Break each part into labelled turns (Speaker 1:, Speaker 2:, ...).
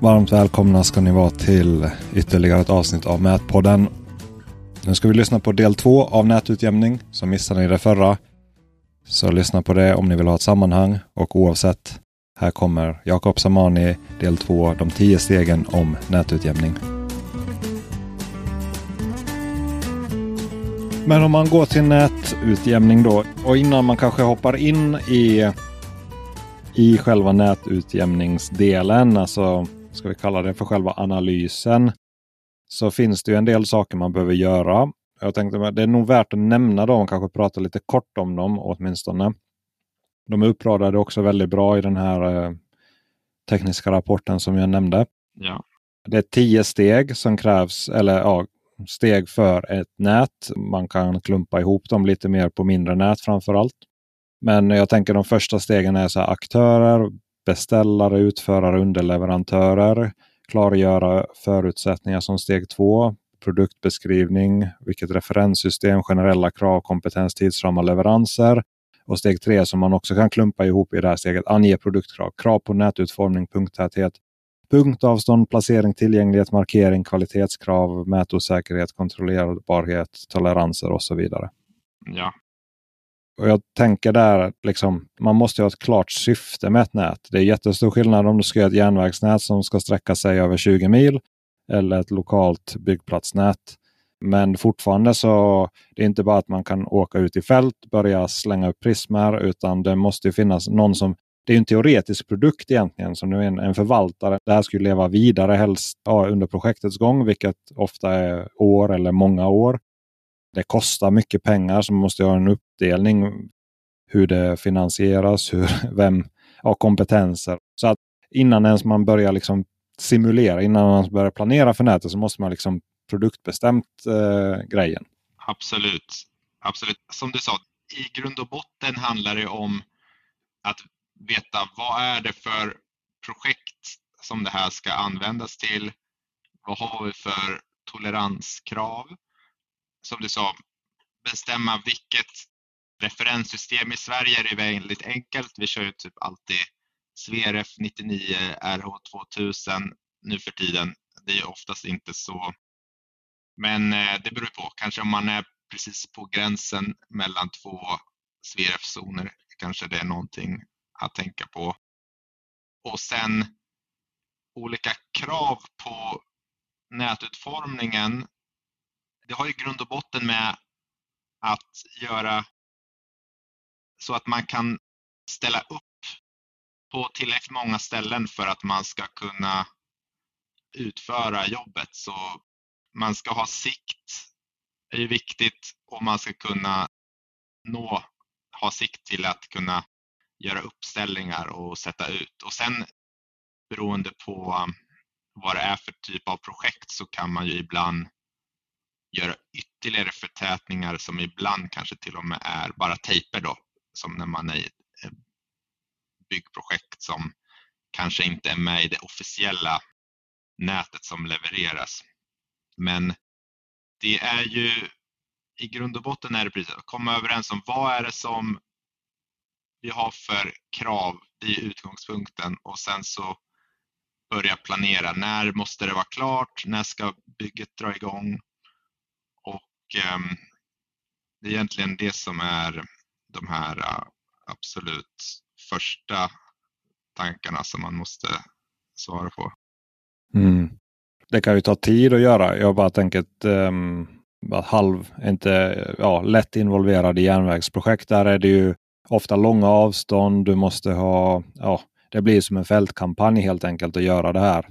Speaker 1: Varmt välkomna ska ni vara till ytterligare ett avsnitt av Mätpodden. Nu ska vi lyssna på del två av nätutjämning. Så missade ni det förra. Så lyssna på det om ni vill ha ett sammanhang och oavsett. Här kommer Jakob Samani del två, de tio stegen om nätutjämning. Men om man går till nätutjämning då och innan man kanske hoppar in i i själva nätutjämningsdelen, alltså ska vi kalla det för själva analysen, så finns det ju en del saker man behöver göra. Jag tänkte att det är nog värt att nämna dem kanske prata lite kort om dem åtminstone. De är uppradade också väldigt bra i den här eh, tekniska rapporten som jag nämnde.
Speaker 2: Ja.
Speaker 1: Det är tio steg som krävs, eller ja, steg för ett nät. Man kan klumpa ihop dem lite mer på mindre nät framför allt. Men jag tänker de första stegen är så aktörer, beställare, utförare, underleverantörer. Klargöra förutsättningar som steg två. Produktbeskrivning, vilket referenssystem, generella krav, kompetens, tidsramar, leveranser. Och steg tre som man också kan klumpa ihop i det här steget. Ange produktkrav, krav på nätutformning, punkttäthet, punktavstånd, placering, tillgänglighet, markering, kvalitetskrav, mätosäkerhet, kontrollerbarhet, toleranser och så vidare.
Speaker 2: Ja,
Speaker 1: och jag tänker där, liksom, man måste ha ett klart syfte med ett nät. Det är jättestor skillnad om du ska göra ett järnvägsnät som ska sträcka sig över 20 mil eller ett lokalt byggplatsnät. Men fortfarande så det är inte bara att man kan åka ut i fält, börja slänga upp prismer, utan det måste finnas någon som det är en teoretisk produkt egentligen som är en, en förvaltare. Det här skulle leva vidare helst ja, under projektets gång, vilket ofta är år eller många år det kostar mycket pengar så man måste ha en utdelning, hur det finansieras, hur, vem har kompetenser. Så att innan ens man börjar liksom simulera, innan man börjar planera för nätet så måste man liksom produktbestämt eh, grejen.
Speaker 2: Absolut. Absolut. Som du sa, i grund och botten handlar det om att veta vad är det för projekt som det här ska användas till? Vad har vi för toleranskrav? som du sa, bestämma vilket referenssystem. I Sverige är det väldigt enkelt. Vi kör ju typ alltid SVEREF 99 RH 2000 nu för tiden. Det är oftast inte så. Men eh, det beror på. Kanske om man är precis på gränsen mellan två SVEREF-zoner kanske det är någonting att tänka på. Och sen olika krav på nätutformningen det har ju grund och botten med att göra så att man kan ställa upp på tillräckligt många ställen för att man ska kunna utföra jobbet. Så man ska ha sikt, det är viktigt och man ska kunna nå, ha sikt till att kunna göra uppställningar och sätta ut. Och sen beroende på um, vad det är för typ av projekt så kan man ju ibland göra ytterligare förtätningar som ibland kanske till och med är bara tejper då, som när man är i byggprojekt som kanske inte är med i det officiella nätet som levereras. Men det är ju i grund och botten är det precis att komma överens om vad är det som vi har för krav, det är utgångspunkten och sen så börja planera. När måste det vara klart? När ska bygget dra igång? Ehm, det är egentligen det som är de här äh, absolut första tankarna som man måste svara på.
Speaker 1: Mm. Det kan ju ta tid att göra. Jag bara tänker att um, halv, inte ja, lätt involverad i järnvägsprojekt. Där är det ju ofta långa avstånd. Du måste ha, ja, det blir som en fältkampanj helt enkelt att göra det här.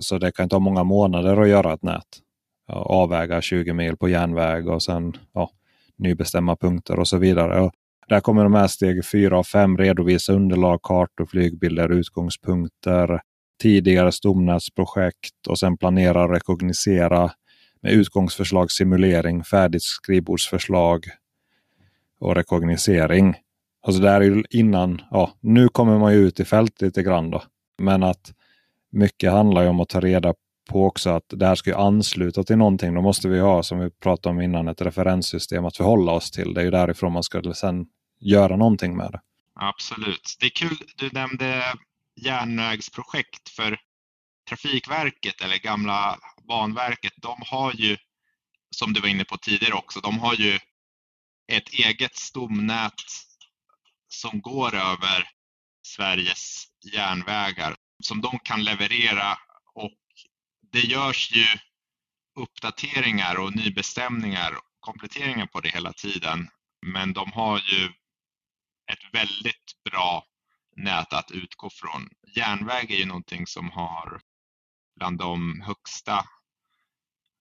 Speaker 1: Så det kan ta många månader att göra ett nät avväga 20 mil på järnväg och sen ja, nybestämma punkter och så vidare. Och där kommer de här steg 4 och 5 redovisa underlag, kartor, flygbilder, utgångspunkter, tidigare stomnätsprojekt och sen planera och rekognosera med utgångsförslag, simulering, färdigt skrivbordsförslag och rekognosering. Alltså där är innan, ja, nu kommer man ju ut i fält lite grann då. Men att mycket handlar ju om att ta reda på också att det här ska ju ansluta till någonting. Då måste vi ha, som vi pratade om innan, ett referenssystem att förhålla oss till. Det är ju därifrån man ska sen göra någonting med det.
Speaker 2: Absolut. Det är kul, du nämnde järnvägsprojekt för Trafikverket eller gamla Banverket, de har ju, som du var inne på tidigare också, de har ju ett eget stomnät som går över Sveriges järnvägar som de kan leverera det görs ju uppdateringar och nybestämningar och kompletteringar på det hela tiden. Men de har ju ett väldigt bra nät att utgå från. Järnväg är ju någonting som har bland de högsta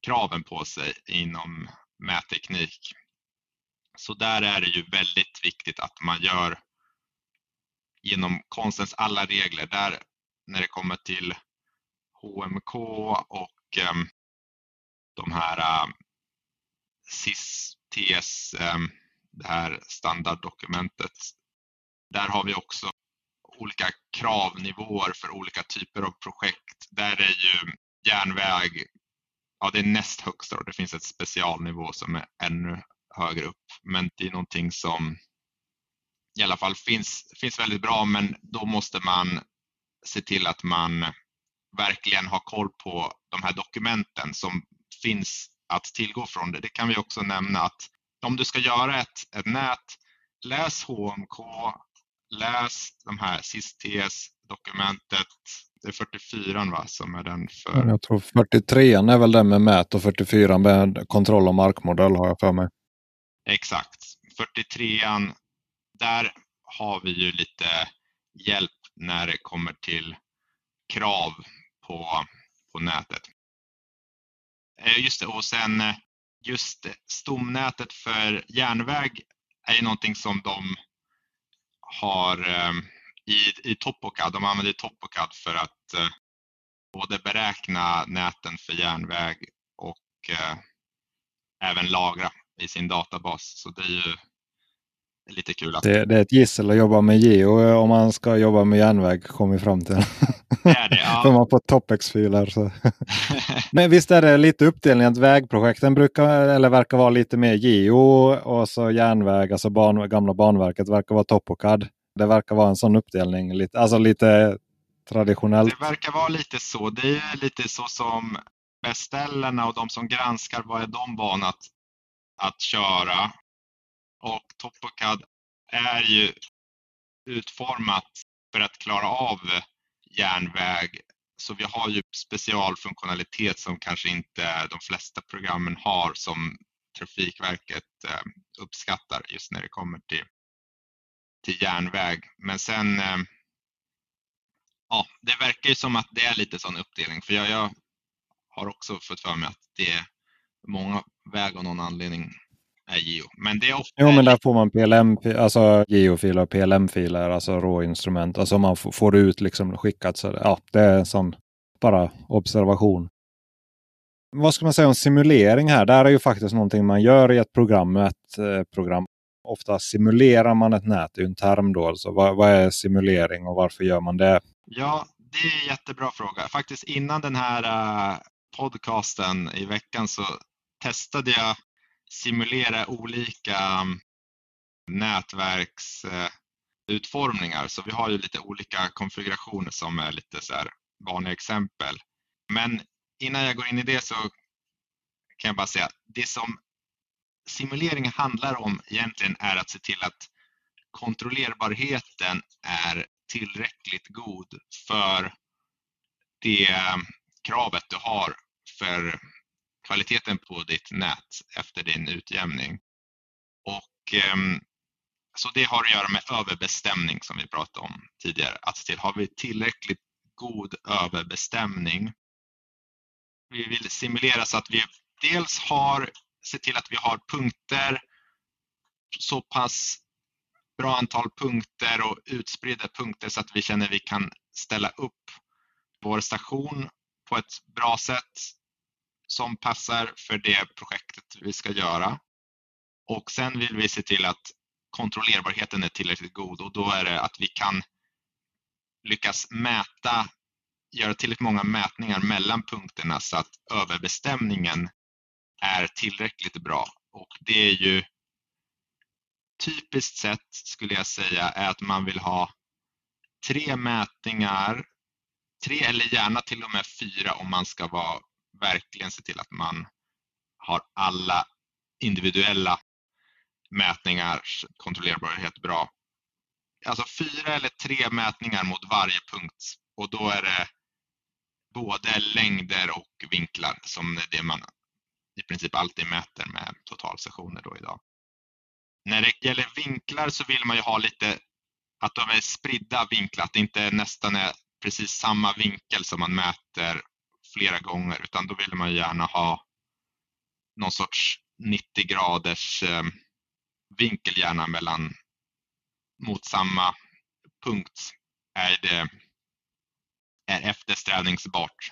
Speaker 2: kraven på sig inom mätteknik. Så där är det ju väldigt viktigt att man gör genom konstens alla regler. Där när det kommer till HMK och um, de här ehm, um, SIS, TS, um, ehm, det här standarddokumentet. Där har vi också olika kravnivåer för olika typer av projekt. Där är ju järnväg, ja det är näst högst och det finns ett specialnivå som är ännu högre upp. Men det är någonting som i alla fall finns, finns väldigt bra men då måste man se till att man verkligen har koll på de här dokumenten som finns att tillgå från det. Det kan vi också nämna att om du ska göra ett, ett nät, läs HMK, läs de här SIS-TS-dokumentet. Det är 44 va, som är den för...
Speaker 1: Jag tror 43 är väl den med mät och 44 med kontroll av markmodell har jag för mig.
Speaker 2: Exakt. 43 där har vi ju lite hjälp när det kommer till krav på, på nätet. Eh, just det, och sen eh, just stomnätet för järnväg är ju någonting som de har ehm, i, i Topocad. De använder Topocad för att eh, både beräkna näten för järnväg och även lagra i sin databas. Så det är ju lite kul. Att...
Speaker 1: Det, det, är ett gissel att jobba med geo eh, om man ska jobba med järnväg kom vi fram till.
Speaker 2: Det är det, ja.
Speaker 1: Man får topex-filer. Så. Men visst är det lite uppdelning att vägprojekten brukar eller verkar vara lite mer geo och så järnväg, alltså ban, gamla Banverket verkar vara Topocad. Det verkar vara en sån uppdelning, lite, alltså lite traditionellt.
Speaker 2: Det verkar vara lite så. Det är lite så som beställarna och de som granskar vad är de vana att, att köra och Topocad är ju utformat för att klara av järnväg. Så vi har ju specialfunktionalitet som kanske inte de flesta programmen har som Trafikverket eh, uppskattar just när det kommer till, till järnväg. Men sen, eh, ja, det verkar ju som att det är lite sån uppdelning för jag, jag har också fått för mig att det är många väg av någon anledning är geo. Men det är ofta...
Speaker 1: Jo, men där får man PLM, alltså geofiler och PLM-filer, alltså råinstrument. Alltså man får ut liksom skickat. Så ja, det är en sån bara observation. Vad ska man säga om simulering här? Det är ju faktiskt någonting man gör i ett program. Ett eh, program. Ofta simulerar man ett nät, det är en term då. Alltså, vad, vad är simulering och varför gör man det?
Speaker 2: Ja, det är en jättebra fråga. Faktiskt innan den här uh, podcasten i veckan så testade jag simulera olika mm, nätverksutformningar. Så vi har ju lite olika konfigurationer som är lite så här vanliga exempel. Men innan jag går in i det så kan jag bara säga att det som simulering handlar om egentligen är att se till att kontrollerbarheten är tillräckligt god för det mm, kravet du har för kvaliteten på ditt nät efter din utjämning. Och, ehm, så det har att göra med överbestämning som vi pratade om tidigare. Att till, har vi tillräckligt god överbestämning? Vi vill simulera så att vi dels har, se till att vi har punkter, så pass bra antal punkter och utspridda punkter så att vi känner att vi kan ställa upp vår station på ett bra sätt som passar för det projektet vi ska göra. Och sen vill vi se till att kontrollerbarheten är tillräckligt god och då är det att vi kan lyckas mäta, göra tillräckligt många mätningar mellan punkterna så att överbestämningen är tillräckligt bra. Och det är ju typiskt sett skulle jag säga är att man vill ha tre mätningar tre eller gärna till och med fyra om man ska vara, verkligen se till att man har alla individuella mätningars kontrollerbarhet bra. Alltså fyra eller tre mätningar mot varje punkt och då är det både längder och vinklar som är det man i princip alltid mäter med totalsessioner då idag. När det gäller vinklar så vill man ju ha lite att de är spridda vinklar, att det inte nästan är precis samma vinkel som man mäter flera gånger utan då vill man gärna ha någon sorts 90 graders eh, vinkel gärna mellan mot samma punkt är det är eftersträvningsbart.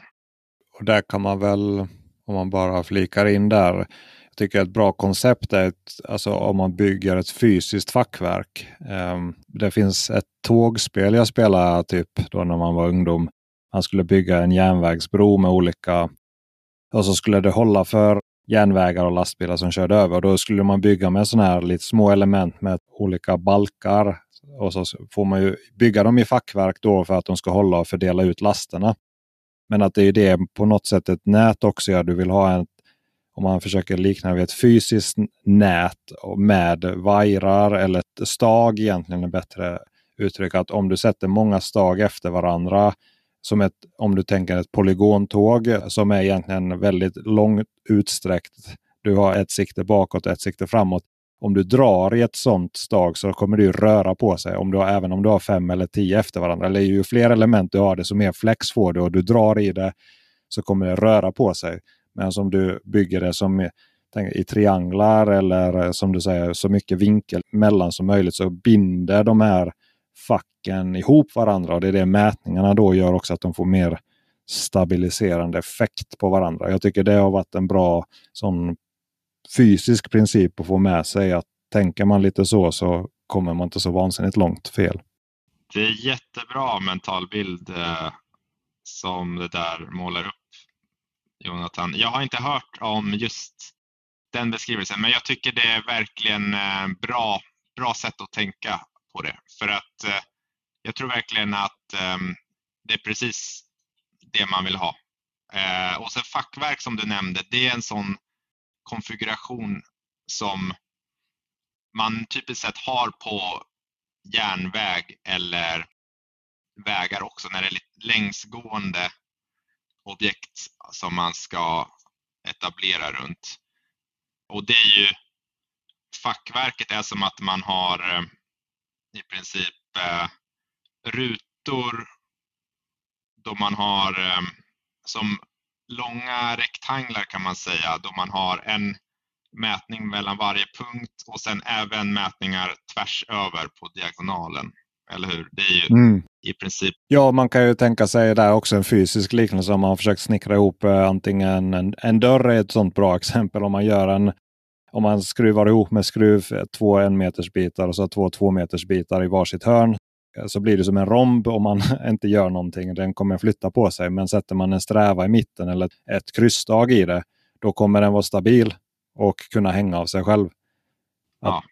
Speaker 1: Och där kan man väl, om man bara flikar in där, jag tycker ett bra koncept är ett, alltså om man bygger ett fysiskt fackverk. Um, det finns ett tågspel jag spelade typ då när man var ungdom. Han skulle bygga en järnvägsbro med olika och så skulle det hålla för järnvägar och lastbilar som körde över. Och då skulle man bygga med sådana här lite små element med olika balkar. Och så får man ju bygga dem i fackverk då för att de ska hålla och fördela ut lasterna. Men att det är det på något sätt ett nät också. Ja, du vill ha en, om man försöker likna vid ett fysiskt nät med vajrar eller ett stag egentligen är bättre uttryck. Att om du sätter många stag efter varandra som ett, om du tänker ett polygontåg som är egentligen väldigt långt utsträckt. Du har ett sikte bakåt och ett sikte framåt. Om du drar i ett sånt stag så kommer det röra på sig. Om du har, även om du har fem eller tio efter varandra. Eller ju fler element du har, desto mer flex får du. Och du drar i det så kommer det röra på sig. Men om du bygger det som i trianglar eller som du säger så mycket vinkel mellan som möjligt så binder de här facken ihop varandra. och Det är det mätningarna då gör också att de får mer stabiliserande effekt på varandra. Jag tycker det har varit en bra sån fysisk princip att få med sig. att Tänker man lite så så kommer man inte så vansinnigt långt fel.
Speaker 2: Det är jättebra mental bild eh, som det där målar upp Jonathan. Jag har inte hört om just den beskrivelsen men jag tycker det är verkligen eh, bra, bra sätt att tänka på det. För att eh, jag tror verkligen att eh, det är precis det man vill ha. Eh, och sen fackverk som du nämnde, det är en sån konfiguration som man typiskt sett har på järnväg eller vägar också när det är längsgående objekt som man ska etablera runt. Och det är ju fackverket är som att man har eh, i princip eh, rutor då man har eh, som långa rektanglar kan man säga då man har en mätning mellan varje punkt och sen även mätningar tvärs över på diagonalen. Eller hur? Det är ju mm. i princip.
Speaker 1: Ja, man kan ju tänka sig där också en fysisk liknelse om man försökt snickra ihop eh, antingen en, en dörr är ett sådant bra exempel om man gör en om man skruvar ihop med skruv två en meters bitar och så två två meters bitar i varsitt hörn så blir det som en romb om man inte gör någonting. Den kommer flytta på sig. Men sätter man en sträva i mitten eller ett kryssstag i det, då kommer den vara stabil och kunna hänga av sig själv.
Speaker 2: Ja.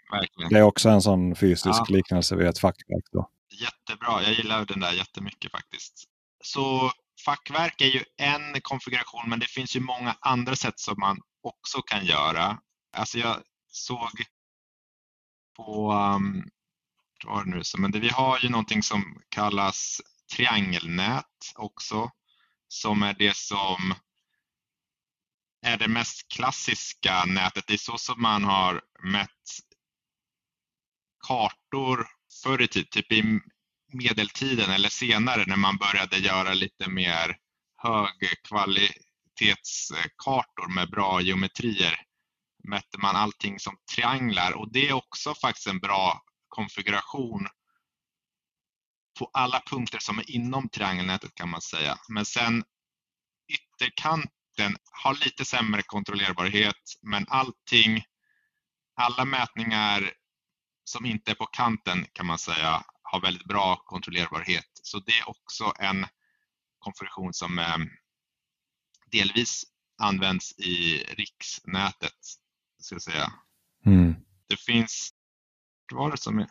Speaker 1: Det är också en sån fysisk ja. liknelse vid ett fackverk. Då.
Speaker 2: Jättebra, jag gillar den där jättemycket faktiskt. Så fackverk är ju en konfiguration men det finns ju många andra sätt som man också kan göra. Alltså jag såg på, um, var det nu så, men det, vi har ju någonting som kallas triangelnät också, som är det som är det mest klassiska nätet. Det är så som man har mätt kartor förr i tiden, typ i medeltiden eller senare när man började göra lite mer högkvalitetskartor med bra geometrier mätte man allting som trianglar och det är också faktiskt en bra konfiguration på alla punkter som är inom triangelnätet kan man säga. Men sen ytterkanten har lite sämre kontrollerbarhet men allting, alla mätningar som inte är på kanten kan man säga har väldigt bra kontrollerbarhet. Så det är också en konfiguration som eh, delvis används i riksnätet ska jag säga. Mm. Det finns, var det som,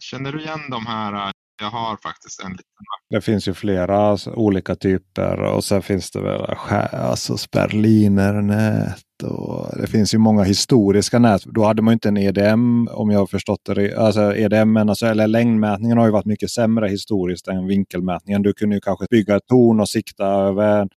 Speaker 2: känner du igen de här Jag har faktiskt en liten
Speaker 1: Det finns ju flera olika typer och sen finns det väl alltså Sperlinernät och det finns ju många historiska nät. Då hade man inte en EDM om jag har förstått det. Alltså EDM, alltså, eller längdmätningen har ju varit mycket sämre historiskt än vinkelmätningen. Du kunde ju kanske bygga ett torn och sikta över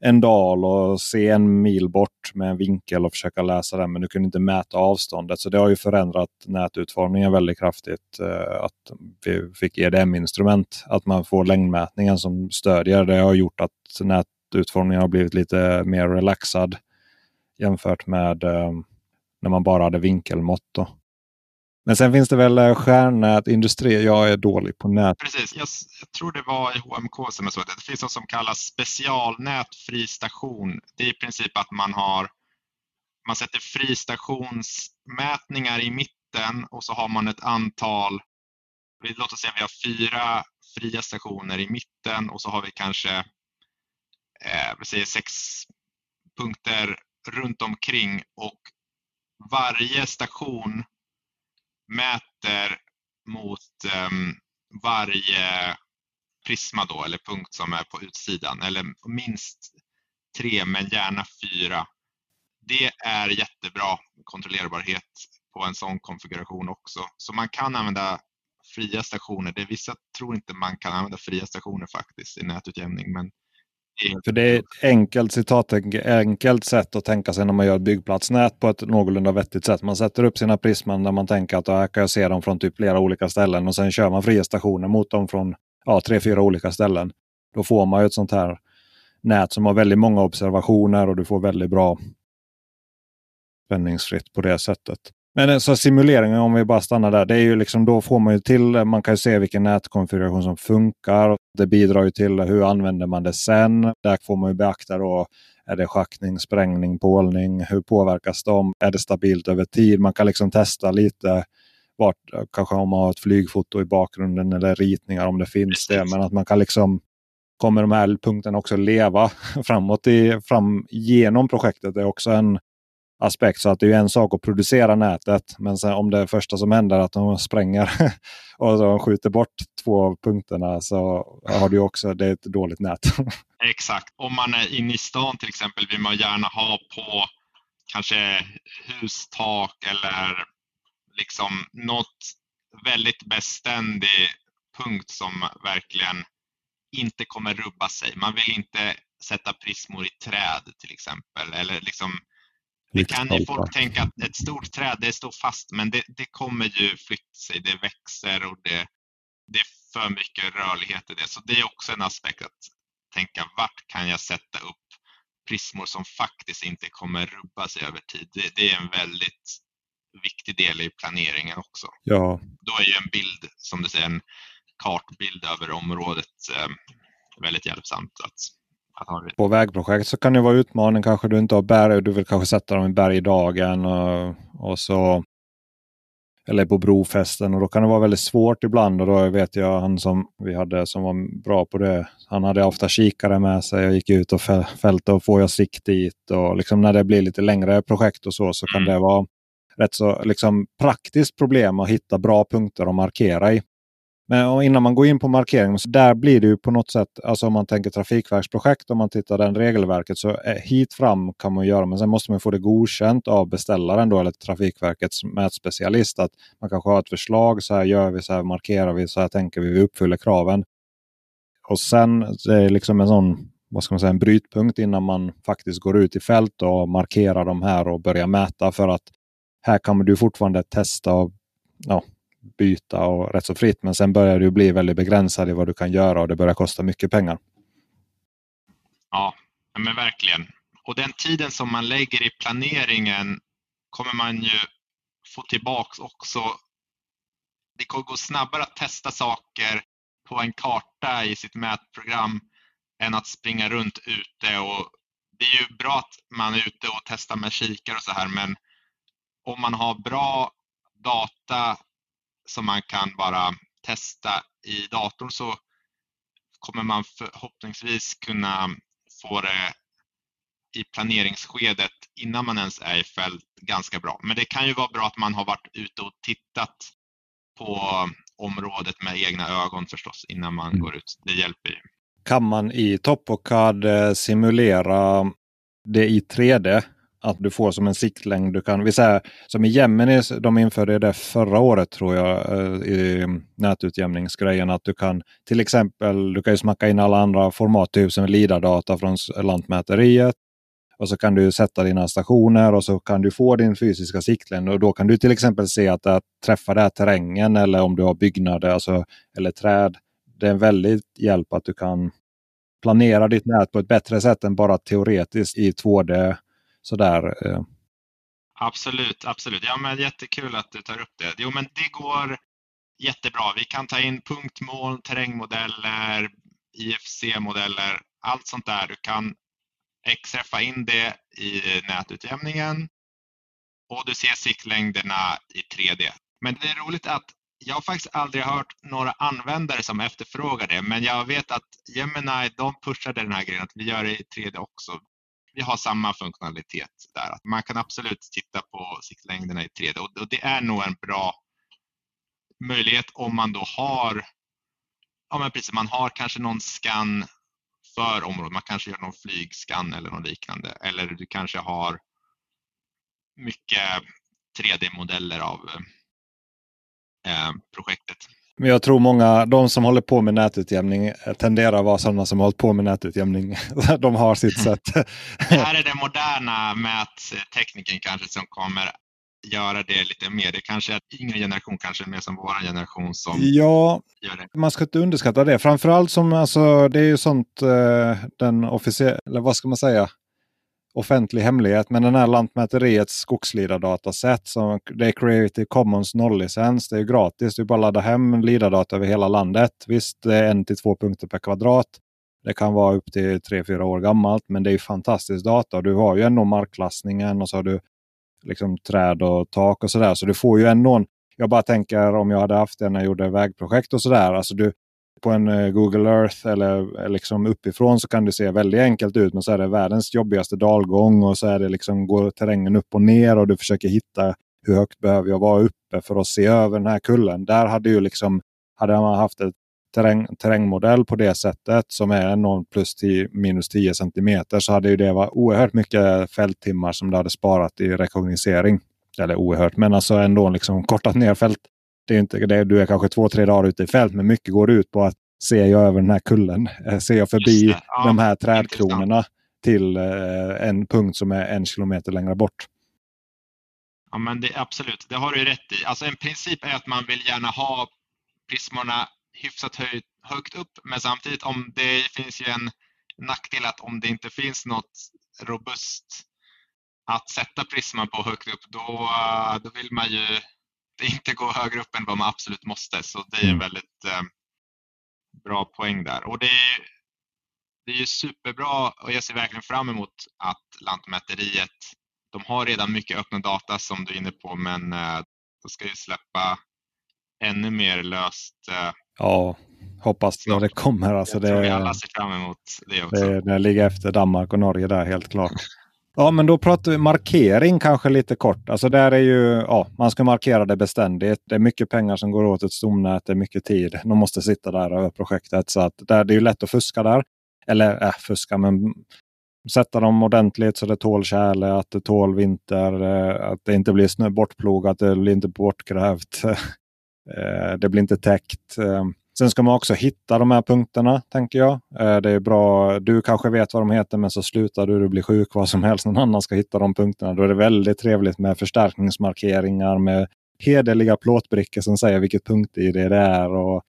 Speaker 1: en dal och se en mil bort med en vinkel och försöka läsa den. Men du kunde inte mäta avståndet. Så det har ju förändrat nätutformningen väldigt kraftigt. Eh, att vi fick EDM-instrument. Att man får längdmätningen som stödjer. Det har gjort att nätutformningen har blivit lite mer relaxad jämfört med eh, när man bara hade vinkelmått. Då. Men sen finns det väl stjärnnätindustri. stjärnnät, industri. Jag är dålig på nät.
Speaker 2: Precis, jag, jag tror det var i HMK som jag såg det. Det finns något som kallas specialnät fri station. Det är i princip att man har man sätter fristationsmätningar i mitten och så har man ett antal, låt oss säga vi har fyra fria stationer i mitten och så har vi kanske eh, vi säger sex punkter runt omkring och varje station mäter mot um, varje prisma då, eller punkt som är på utsidan, eller minst tre men gärna fyra. Det är jättebra kontrollerbarhet på en sån konfiguration också. Så man kan använda fria stationer. Det vissa tror inte man kan använda fria stationer faktiskt i nätutjämning, men Mm.
Speaker 1: för det är ett enkelt, citat, enkelt sätt att tänka sig när man gör ett byggplatsnät på ett någorlunda vettigt sätt. Man sätter upp sina prisman där man tänker att här kan jag se dem från typ flera olika ställen och sen kör man fria stationer mot dem från ja, tre, fyra olika ställen. Då får man ju ett sånt här nät som har väldigt många observationer och du får väldigt bra spänningsfritt på det sättet. Men eh, så simuleringen, om vi bara stannar där, det är ju liksom, då får man ju till, man kan se vilken nätkonfiguration som funkar. Det bidrar ju till hur använder man det sen. Där får man ju beakta då, är det schaktning, sprängning, pålning? Hur påverkas de? Är det stabilt över tid? Man kan liksom testa lite vart, kanske om man har ett flygfoto i bakgrunden eller ritningar om det finns det. Men att man kan liksom kommer de här punkterna också leva framåt i, fram genom projektet. Det är också en, aspekt. Så att det är en sak att producera nätet. Men sen om det första som händer är att de spränger och de skjuter bort två av punkterna så har du också det är ett dåligt nät.
Speaker 2: Exakt. Om man är inne i stan till exempel vill man gärna ha på kanske hustak eller liksom något väldigt beständig punkt som verkligen inte kommer rubba sig. Man vill inte sätta prismor i träd till exempel eller liksom det kan ju folk tänka att ett stort träd det står fast men det, det kommer ju flytta sig, det växer och det, det är för mycket rörlighet i det. Så det är också en aspekt att tänka vart kan jag sätta upp prismor som faktiskt inte kommer rubba sig över tid. Det, det, är en väldigt viktig del i planeringen också.
Speaker 1: Ja.
Speaker 2: Då är ju en bild, som du säger, en kartbild över området eh, väldigt hjälpsamt. Att
Speaker 1: på vägprojekt så kan det vara utmaning. Kanske du inte har berg du vill kanske sätta dem i bergdagen. Och, och så, eller på brofästen. Och då kan det vara väldigt svårt ibland. Och då vet jag han som vi hade som var bra på det. Han hade ofta kikare med sig och gick ut och fälte och får jag sikt dit. Och liksom när det blir lite längre projekt och så så kan mm. det vara rätt så liksom praktiskt problem att hitta bra punkter att markera i. Men innan man går in på markering, så där blir det ju på något sätt, alltså om man tänker trafikverksprojekt, om man tittar den regelverket, så eh, hit fram kan man göra, men sen måste man få det godkänt av beställaren då, eller Trafikverkets mätspecialist. Att man kanske har ett förslag, så här gör vi, så här markerar vi, så här tänker vi, vi uppfyller kraven. Och sen det är det liksom en sån vad ska man säga, en brytpunkt innan man faktiskt går ut i fält och markerar de här och börjar mäta. För att här kan du fortfarande testa och ja, byta och rätt så fritt. Men sen börjar du bli väldigt begränsad i vad du kan göra och det börjar kosta mycket pengar.
Speaker 2: Ja, men verkligen. Och den tiden som man lägger i planeringen kommer man ju få tillbaks också. Det kommer gå snabbare att testa saker på en karta i sitt mätprogram än att springa runt ute. Och det är ju bra att man är ute och testar med kikare och så här, men om man har bra data som man kan bara testa i datorn så kommer man förhoppningsvis kunna få det i planeringsskedet innan man ens är i fält ganska bra. Men det kan ju vara bra att man har varit ute och tittat på området med egna ögon förstås innan man mm. går ut. Det hjälper ju.
Speaker 1: Kan man i TopOCAD eh, simulera det i 3D? Att du får som en siktlängd. Du kan, vi säger, som i Gemini, de införde det förra året tror jag eh, i nätutjämningsgrejen. Att du kan till exempel du kan ju smacka in alla andra format, typ som LIDAR-data från Lantmäteriet. Och så kan du sätta dina stationer och så kan du få din fysiska siktlängd. Och då kan du till exempel se att det träffar där terrängen eller om du har byggnader alltså, eller träd. Det är en väldigt hjälp att du kan planera ditt nät på ett bättre sätt än bara teoretiskt i 2D. Sådär. Eh.
Speaker 2: Absolut, absolut. Ja, men jättekul att du tar upp det. Jo, men det går jättebra. Vi kan ta in punktmål, terrängmodeller, IFC-modeller, allt sånt där. Du kan XF'a in det i nätutjämningen och du ser siktlängderna i 3D. Men det är roligt att jag har faktiskt aldrig hört några användare som efterfrågar det, men jag vet att Gemini de pushade den här grejen att vi gör det i 3D också. Vi har samma funktionalitet där. Att man kan absolut titta på siktlängderna i 3D och det är nog en bra möjlighet om man då har Ja, men precis, man har kanske någon scan för området. Man kanske gör någon flygskann eller något liknande. Eller du kanske har mycket 3D-modeller av eh, projektet.
Speaker 1: Men jag tror många, de som håller på med nätutjämning tenderar att vara sådana som har hållit på med nätutjämning. de har sitt sätt.
Speaker 2: det här är den moderna mättekniken kanske som kommer göra det lite mer. Det kanske är att yngre generation kanske är mer som vår generation som
Speaker 1: ja,
Speaker 2: gör det.
Speaker 1: Man ska inte underskatta det. Framförallt som alltså, det är ju sånt eh, den officiella, eller vad ska man säga, offentlig hemlighet. Men den här Lantmäteriets skogslidardataset, som det är Creative Commons nolllicens. Det är gratis. Du bara ladda hem lidardata över hela landet. Visst, det är en till två punkter per kvadrat. Det kan vara upp till tre fyra år gammalt, men det är fantastisk data. Du har ju ändå markklassningen och så har du liksom träd och tak och sådär. Så du får ju ändå en, jag bara tänker om jag hade haft det när jag gjorde vägprojekt och sådär. Alltså du, på en eh, Google Earth eller eh, liksom uppifrån så kan det se väldigt enkelt ut. Men så är det världens jobbigaste dalgång och så är det liksom går terrängen upp och ner och du försöker hitta hur högt behöver jag vara uppe för att se över den här kullen. Där hade ju liksom, hade man haft ett terräng, terrängmodell på det sättet som är 0 plus 10, minus 10 centimeter så hade ju det varit oerhört mycket fälttimmar som det hade sparat i rekognosering. Eller oerhört, men alltså ändå liksom kortat ner fält. Det är inte, det, du är kanske två, tre dagar ute i fält, men mycket går ut på att ser jag över den här kullen? Eh, ser jag förbi ja, de här trädkronorna till eh, en punkt som är en kilometer längre bort?
Speaker 2: Ja, men det, absolut, det har du rätt i. Alltså en princip är att man vill gärna ha prismorna hyfsat höj, högt upp. Men samtidigt om det finns ju en nackdel att om det inte finns något robust att sätta Prisma på högt upp, då, då vill man ju inte gå högre upp än vad man absolut måste. Så det är en mm. väldigt eh, bra poäng där. Och det är, det är ju superbra och jag ser verkligen fram emot att Lantmäteriet, de har redan mycket öppna data som du är inne på, men eh, de ska ju släppa ännu mer löst eh,
Speaker 1: Ja, hoppas när det kommer. Alltså
Speaker 2: jag det, tror vi alla ser fram emot det också.
Speaker 1: Det, det ligger efter Danmark och Norge där helt klart. Ja, men då pratar vi markering kanske lite kort. Alltså där är ju, ja, man ska markera det beständigt. Det är mycket pengar som går åt ett stomnät. Det är mycket tid. De måste sitta där över projektet. Så att där, det är ju lätt att fuska där. Eller äh, fuska, men sätta dem ordentligt så det tål tjäle, att det tål vinter, eh, att det inte blir snö bortplogat, det blir inte bortgrävt. Eh, det blir inte täckt. Eh. Eh, sen ska man också hitta de här punkterna, tänker jag. Eh, det är bra. Du kanske vet vad de heter, men så slutar du, du blir sjuk, vad som helst. Någon annan ska hitta de punkterna. Då är det väldigt trevligt med förstärkningsmarkeringar med hederliga plåtbrickor som säger vilket punkt-id det är. Och,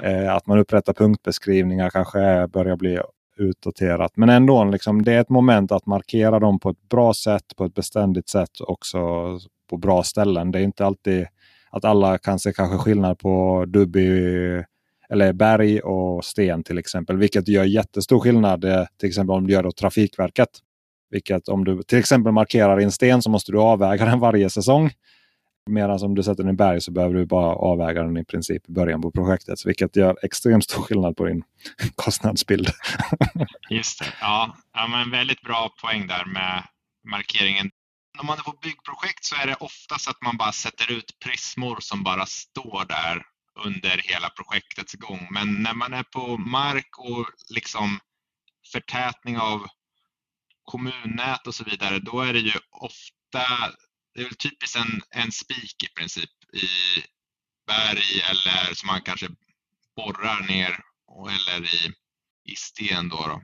Speaker 2: det.
Speaker 1: Att man upprättar punktbeskrivningar kanske börjar bli utdaterat. Men ändå, liksom, det är ett moment att markera dem på ett bra sätt, på ett beständigt sätt också på bra ställen. Det är inte alltid att alla kan se kanske skillnad på dubby eller berg och sten till exempel. Vilket gör jättestor skillnad eh, till exempel om du gör det åt Trafikverket. Vilket om du till exempel markerar i en sten så måste du avväga den varje säsong. Medan om du sätter den i berg så behöver du bara avväga den i princip i början på projektet. Vilket gör extremt stor skillnad på din kostnadsbild.
Speaker 2: Just det. Ja, ja men väldigt bra poäng där med markeringen om man är på byggprojekt så är det oftast att man bara sätter ut prismor som bara står där under hela projektets gång. Men när man är på mark och liksom förtätning av kommunnät och så vidare, då är det ju ofta, det är väl typiskt en, en spik i princip i berg eller som man kanske borrar ner eller i, i sten. Då, då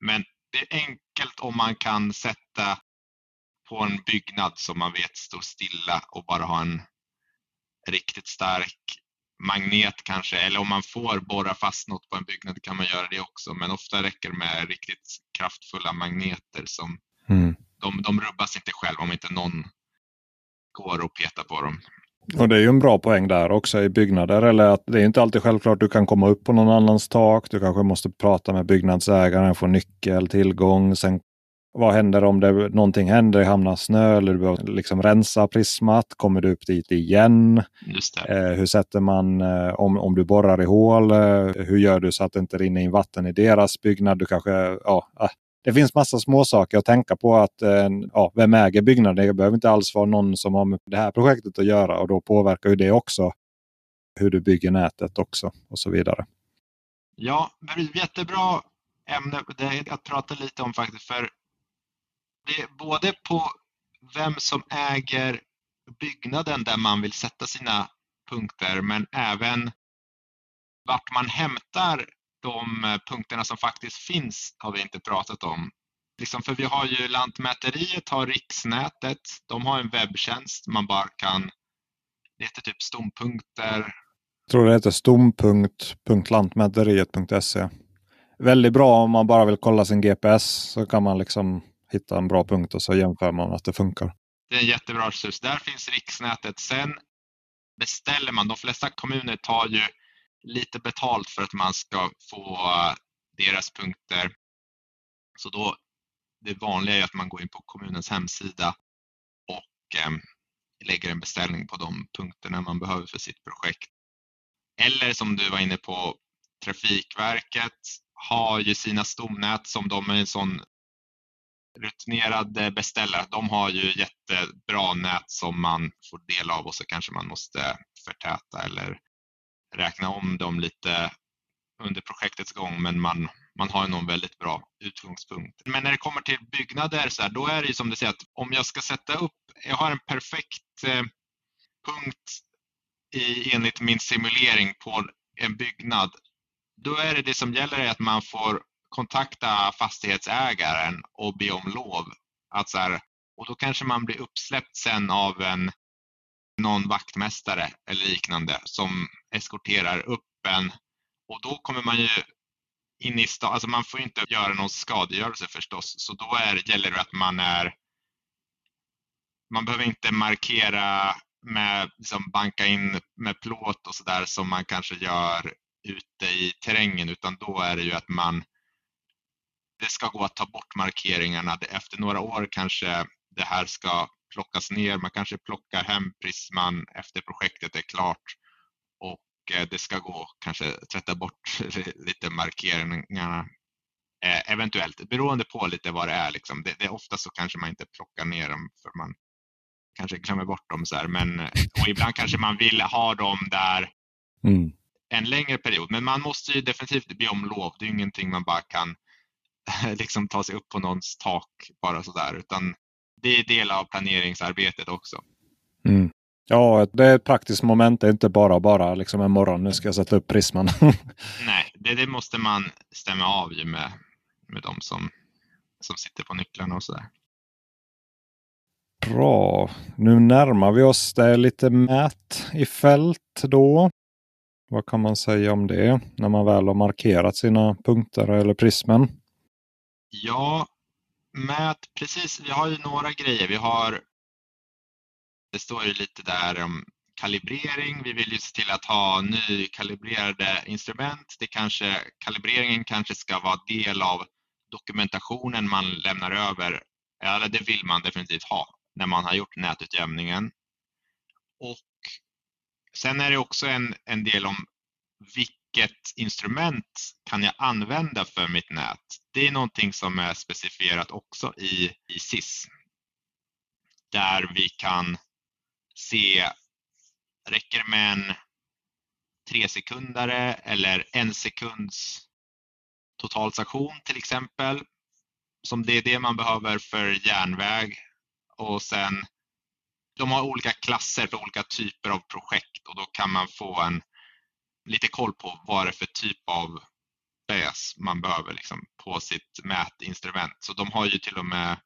Speaker 2: Men det är enkelt om man kan sätta på en byggnad som man vet står stilla och bara ha en riktigt stark magnet kanske, eller om man får borra fast något på en byggnad kan man göra det också, men ofta räcker det med riktigt kraftfulla magneter som mm. de, de rubbas inte själv om inte någon går och petar på dem.
Speaker 1: Och Det är ju en bra poäng där också i byggnader. Eller att det är inte alltid självklart du kan komma upp på någon annans tak. Du kanske måste prata med byggnadsägaren, få nyckel, tillgång. Sen vad händer om det, någonting händer, det hamnar snö eller du behöver liksom rensa prismat? Kommer du upp dit igen? Eh, hur sätter man, eh, om, om du borrar i hål, eh, hur gör du så att det inte rinner in vatten i deras byggnad? Du kanske, ja, ah, det finns massa småsaker att tänka på. att eh, ja, Vem äger byggnaden? Det behöver inte alls vara någon som har med det här projektet att göra och då påverkar ju det också hur du bygger nätet också och så vidare.
Speaker 2: Ja, jättebra ämne att prata lite om faktiskt. För det är både på vem som äger byggnaden där man vill sätta sina punkter men även vart man hämtar de eh, punkterna som faktiskt finns har vi inte pratat om. Liksom för vi har ju Lantmäteriet har riksnätet. De har en webbtjänst man bara kan. Typ det heter typ stompunkter.
Speaker 1: Jag tror det heter stom.lantmäteriet.se. Väldigt bra om man bara vill kolla sin GPS så kan man liksom hitta en bra punkt och så jämför man att det funkar.
Speaker 2: Det är en jättebra resurs. Där finns riksnätet. Sen beställer man. De flesta kommuner tar ju lite betalt för att man ska få eh, deras punkter. Så då, det vanliga är att man går in på kommunens hemsida och eh, lägger en beställning på de punkterna man behöver för sitt projekt. Eller som du var inne på, Trafikverket har ju sina stomnät som de är en sån rutinerade beställare. De har ju jättebra nät som man får del av och så kanske man måste förtäta eller räkna om dem lite under projektets gång men man, man har någon väldigt bra utgångspunkt. Men när det kommer till byggnader så här, då är det ju som du säger att om jag ska sätta upp, jag har en perfekt eh, punkt i, enligt min simulering på en byggnad. Då är det det som gäller är att man får kontakta fastighetsägaren och be om lov. Att så här, och då kanske man blir uppsläppt sen av en någon vaktmästare eller liknande som eskorterar upp en och då kommer man ju in i stan, alltså man får inte göra någon skadegörelse förstås, så då är, gäller det att man är man behöver inte markera med liksom banka in med plåt och sådär som man kanske gör ute i terrängen utan då är det ju att man det ska gå att ta bort markeringarna. Efter några år kanske det här ska plockas ner. Man kanske plockar hem prisman efter projektet är klart och eh, det ska gå kanske tvätta bort lite markeringarna eh, eventuellt beroende på lite vad det är. Liksom. Det, det, ofta så kanske man inte plockar ner dem för man kanske glömmer bort dem. Så här. Men, och ibland kanske man vill ha dem där mm. en längre period. Men man måste ju definitivt be om lov. Det är ingenting man bara kan liksom ta sig upp på någons tak bara sådär. Utan det är del av planeringsarbetet också.
Speaker 1: Mm. Ja, det är ett praktiskt moment. Det är inte bara bara liksom en morgon. Nu ska jag sätta upp prisman.
Speaker 2: Nej, det, det, måste man stämma av med, med de som, som sitter på nycklarna och sådär.
Speaker 1: Bra. Nu närmar vi oss. Det är lite mät i fält då. Vad kan man säga om det när man väl har markerat sina punkter eller prismen?
Speaker 2: Ja, mät, precis. Vi har ju några grejer. Vi har, det står ju lite där om kalibrering. Vi vill ju se till att ha nykalibrerade instrument. Det kanske, kalibreringen kanske ska vara del av dokumentationen man lämnar över. Eller det vill man definitivt ha när man har gjort nätutjämningen. Och sen är det också en, en del om vilka vilket instrument kan jag använda för mitt nät? Det är någonting som är specifierat också i, i SIS. Där vi kan se, räcker det med en tre sekundare eller en sekunds totalstation till exempel. Som det är det man behöver för järnväg. Och sen de har olika klasser för olika typer av projekt och då kan man få en lite koll på vad det är för typ av bäs man behöver liksom på sitt mätinstrument. Så de har ju till och med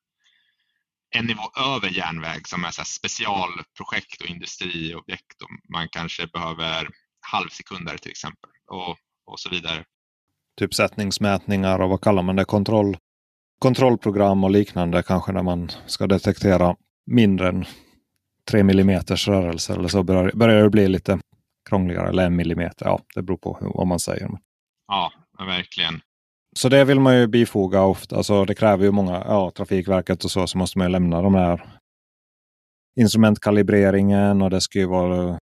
Speaker 2: en nivå över järnväg som är så specialprojekt och industriobjekt. Och man kanske behöver halvsekunder till exempel och, och så vidare.
Speaker 1: Typ sättningsmätningar och vad kallar man det? Kontroll, kontrollprogram och liknande kanske när man ska detektera mindre än 3 millimeters rörelse eller så börjar, börjar det bli lite krångligare. Eller en millimeter, ja det beror på vad man säger.
Speaker 2: Ja, verkligen.
Speaker 1: Så det vill man ju bifoga ofta. Alltså det kräver ju många, ja Trafikverket och så, så måste man lämna de här instrumentkalibreringen och det ska ju vara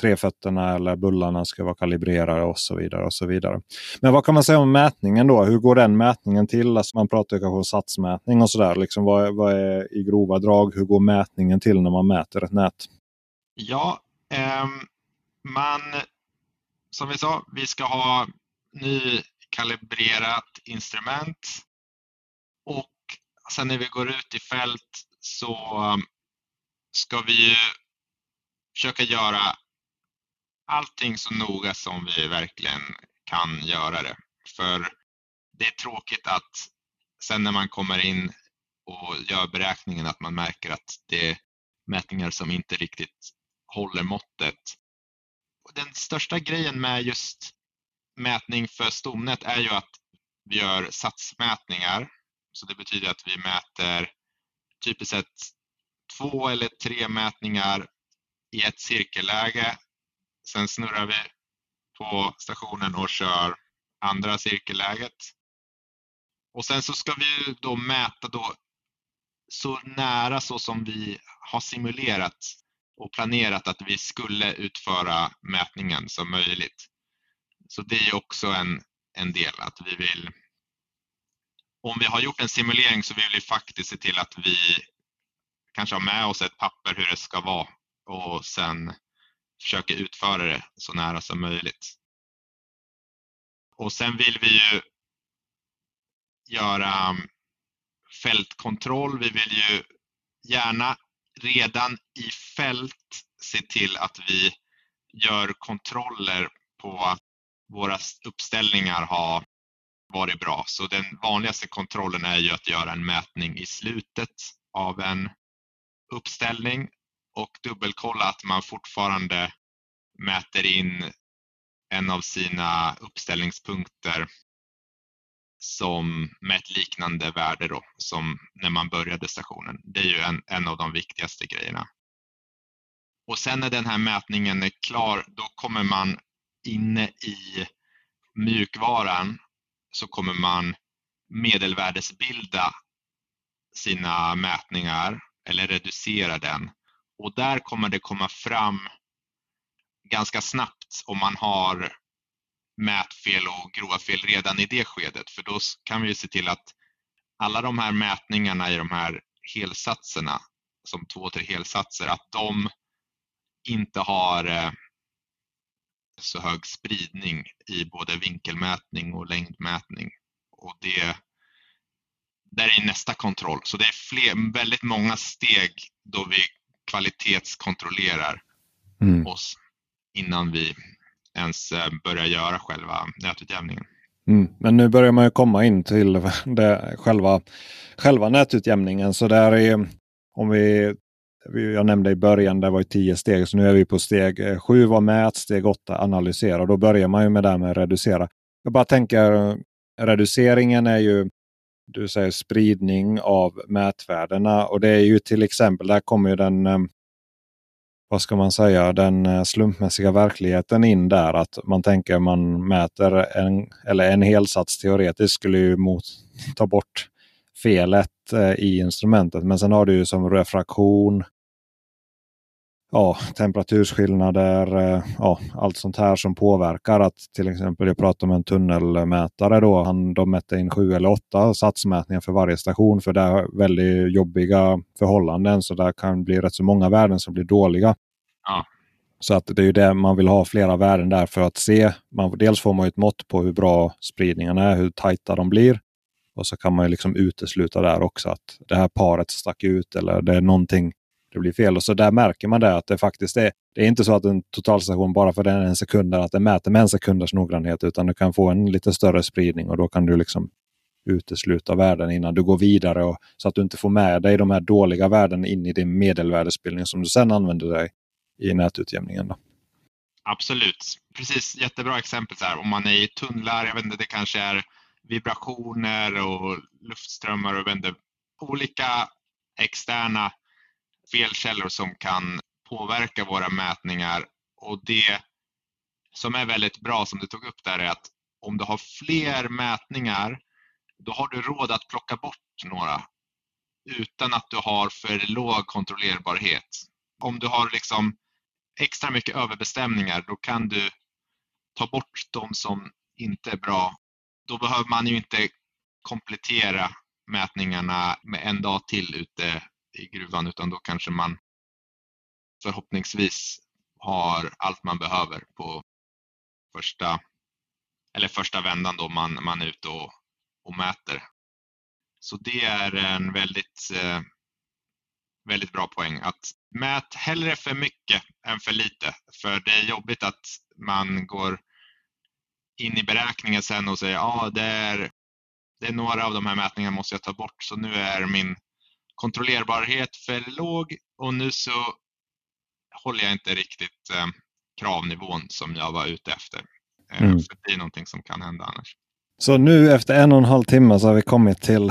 Speaker 1: trefötterna eller bullarna ska vara kalibrerade och så vidare. och så vidare. Men vad kan man säga om mätningen då? Hur går den mätningen till? Alltså man pratar kanske om satsmätning och sådär. Liksom vad, vad är i grova drag? Hur går mätningen till när man mäter ett nät?
Speaker 2: Ja, eh, men som vi sa, vi ska ha nykalibrerat instrument och sen när vi går ut i fält så ska vi ju försöka göra allting så noga som vi verkligen kan göra det. För det är tråkigt att sen när man kommer in och gör beräkningen att man märker att det är mätningar som inte riktigt håller måttet. Den största grejen med just mätning för stomnät är ju att vi gör satsmätningar. Så det betyder att vi mäter typiskt sett två eller tre mätningar i ett cirkelläge Sen snurrar vi på stationen och kör andra cirkelläget. Och sen så ska vi då mäta då så nära så som vi har simulerat och planerat att vi skulle utföra mätningen som möjligt. Så det är också en, en del att vi vill om vi har gjort en simulering så vill vi faktiskt se till att vi kanske har med oss ett papper hur det ska vara och sen försöker utföra det så nära som möjligt. Och sen vill vi ju göra fältkontroll. Vi vill ju gärna redan i fält se till att vi gör kontroller på att våra uppställningar har varit bra. Så den vanligaste kontrollen är ju att göra en mätning i slutet av en uppställning och dubbelkolla att man fortfarande mäter in en av sina uppställningspunkter som med ett liknande värde då, som när man började stationen. Det är ju en, en av de viktigaste grejerna. Och sen när den här mätningen är klar, då kommer man inne i mjukvaran så kommer man medelvärdesbilda sina mätningar eller reducera den och där kommer det komma fram ganska snabbt om man har mätfel och grova fel redan i det skedet. För då kan vi se till att alla de här mätningarna i de här helsatserna, som två, tre helsatser, att de inte har eh, så hög spridning i både vinkelmätning och längdmätning. Och det där är nästa kontroll. Så det är fler, väldigt många steg då vi kvalitetskontrollerar mm. oss innan vi ens eh, börjar göra själva nätutjämningen.
Speaker 1: Mm. Men nu börjar man ju komma in till det, själva, själva nätutjämningen. Så där är, om vi, jag nämnde i början, det var ju tio steg, så nu är vi på steg eh, sju var mät, steg åtta analysera. Då börjar man ju med det här med att reducera. Jag bara tänker, reduceringen är ju du säger spridning av mätvärdena. Och det är ju till exempel, där kommer ju den, eh, vad ska man säga, den eh, slumpmässiga verkligheten in där. Att man tänker man mäter en, eller en helsats teoretiskt skulle ju mot, ta bort felet eh, i instrumentet. Men sen har du ju som refraktion, ja, temperaturskillnader, eh, ja, allt sånt här som påverkar. att till exempel Jag pratade med en tunnelmätare. Då, han, de mätte in sju eller åtta satsmätningar för varje station. För det är väldigt jobbiga förhållanden. Så det kan bli rätt så många värden som blir dåliga.
Speaker 2: Ja.
Speaker 1: Så att det är ju det man vill ha flera värden där för att se. Man, dels får man ett mått på hur bra spridningarna är, hur tajta de blir. Och så kan man ju liksom utesluta där också att det här paret stack ut eller det är någonting det blir fel. Och så där märker man det att det faktiskt är. Det är inte så att en totalstation bara för den en sekund att den mäter med en sekunders noggrannhet utan du kan få en lite större spridning och då kan du liksom utesluta värden innan du går vidare och, så att du inte får med dig de här dåliga värden in i din medelvärdesbildning som du sedan använder dig i nätutjämningen. Då.
Speaker 2: Absolut, precis jättebra exempel. Så här. Om man är i tunnlar, jag vet inte, det kanske är vibrationer och luftströmmar och vänder olika externa felkällor som kan påverka våra mätningar. Och det som är väldigt bra som du tog upp där är att om du har fler mätningar då har du råd att plocka bort några utan att du har för låg kontrollerbarhet. Om du har liksom extra mycket överbestämningar då kan du ta bort de som inte är bra. Då behöver man ju inte komplettera mätningarna med en dag till ute i gruvan utan då kanske man förhoppningsvis har allt man behöver på första, eller första vändan då man, man är ute och, och mäter. Så det är en väldigt, eh, väldigt bra poäng att mät hellre för mycket än för lite. För det är jobbigt att man går in i beräkningen sen och säger ja, ah, det, är, det är några av de här mätningarna måste jag ta bort så nu är min kontrollerbarhet för låg och nu så håller jag inte riktigt eh, kravnivån som jag var ute efter. Eh, mm. För det är någonting som kan hända annars.
Speaker 1: Så nu efter en och en halv timme så har vi kommit till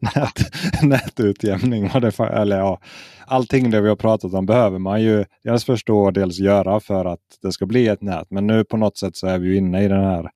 Speaker 1: nät, nätutjämning. eller ja, allting det vi har pratat om behöver man ju dels förstå och dels göra för att det ska bli ett nät. Men nu på något sätt så är vi inne i den här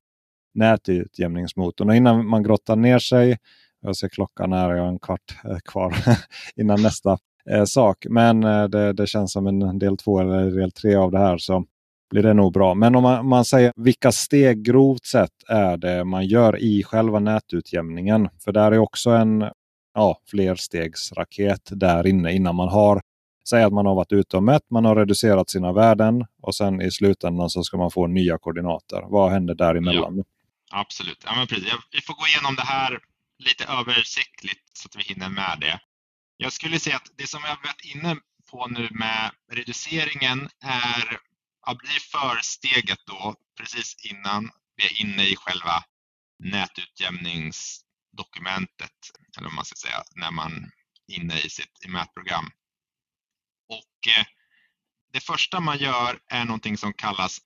Speaker 1: nätutjämningsmotorn. Och innan man grottar ner sig jag ser klockan här, jag har en kvart eh, kvar innan nästa eh, sak. Men eh, det, det, känns som en del två eller del tre av det här. Så blir det nog bra. Men om man, man, säger vilka steg grovt sett är det man gör i själva nätutjämningen? För där är också en ja, flerstegsraket där inne innan man har Säg att man har varit ute och mätt, man har reducerat sina värden och sen i slutändan så ska man få nya koordinater. Vad händer däremellan? Ja,
Speaker 2: absolut, ja, men precis. vi får gå igenom det här lite översiktligt så att vi hinner med det. Jag skulle säga att det som vi har varit inne på nu med reduceringen är att bli försteget då precis innan vi är inne i själva nätutjämningsdokumentet, eller vad man ska säga, när man är inne i sitt i mätprogram. Och eh, det första man gör är någonting som kallas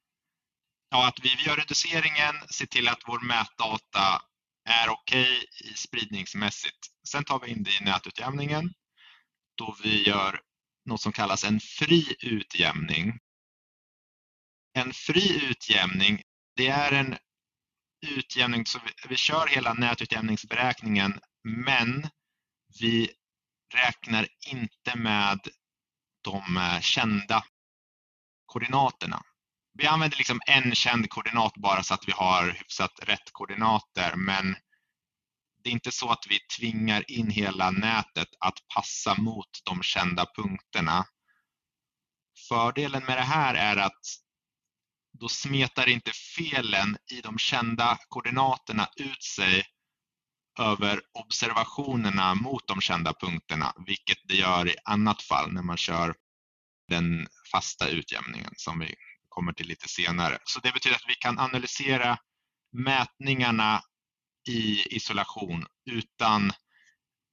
Speaker 2: ja, att vi gör reduceringen, ser till att vår mätdata är okej okay spridningsmässigt. Sen tar vi in det i nätutjämningen då vi gör något som kallas en fri utjämning. En fri utjämning, det är en utjämning, så vi, vi kör hela nätutjämningsberäkningen men vi räknar inte med de eh, kända koordinaterna. Vi använder liksom en känd koordinat bara så att vi har hyfsat rätt koordinater men det är inte så att vi tvingar in hela nätet att passa mot de kända punkterna. Fördelen med det här är att då smetar inte felen i de kända koordinaterna ut sig över observationerna mot de kända punkterna, vilket det gör i annat fall när man kör den fasta utjämningen som vi kommer till lite senare. Så det betyder att vi kan analysera mätningarna i isolation utan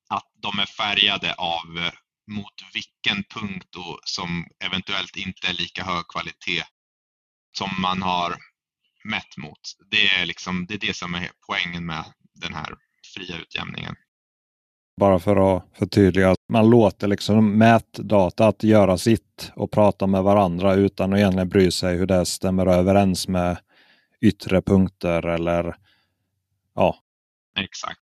Speaker 2: att de är färgade av eh, mot vilken punkt då som eventuellt inte är lika hög kvalitet som man har mätt mot. Det är, liksom, det, är det som är poängen med den här fria utjämningen.
Speaker 1: Bara för att förtydliga. Man låter liksom mätdata att göra sitt och prata med varandra utan att egentligen bry sig hur det stämmer överens med yttre punkter eller ja.
Speaker 2: Exakt.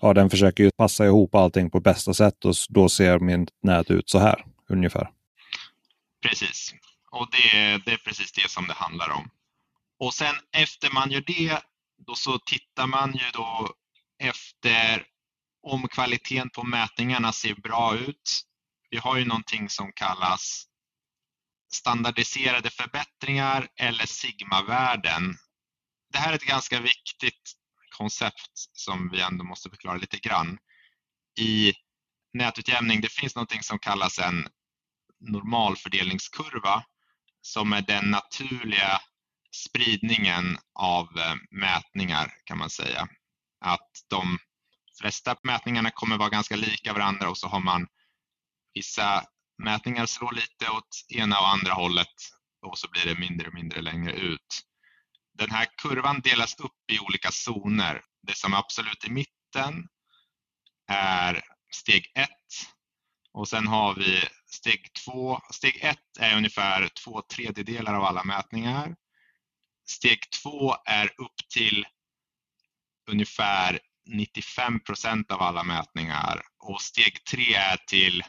Speaker 1: Ja, den försöker ju passa ihop allting på bästa sätt och då ser min nät ut så här ungefär.
Speaker 2: Precis, och det, det är precis det som det handlar om. Och sen efter man gör det, då så tittar man ju då efter om kvaliteten på mätningarna ser bra ut. Vi har ju någonting som kallas standardiserade förbättringar eller sigmavärden. Det här är ett ganska viktigt koncept som vi ändå måste förklara lite grann. I nätutjämning, det finns någonting som kallas en normalfördelningskurva som är den naturliga spridningen av eh, mätningar kan man säga. Att de flesta mätningarna kommer vara ganska lika varandra och så har man vissa mätningar slår lite åt ena och andra hållet och så blir det mindre och mindre längre ut. Den här kurvan delas upp i olika zoner. Det som är absolut i mitten är steg 1 och sen har vi steg 2. Steg 1 är ungefär två tredjedelar av alla mätningar. Steg 2 är upp till ungefär 95 procent av alla mätningar och steg 3 är till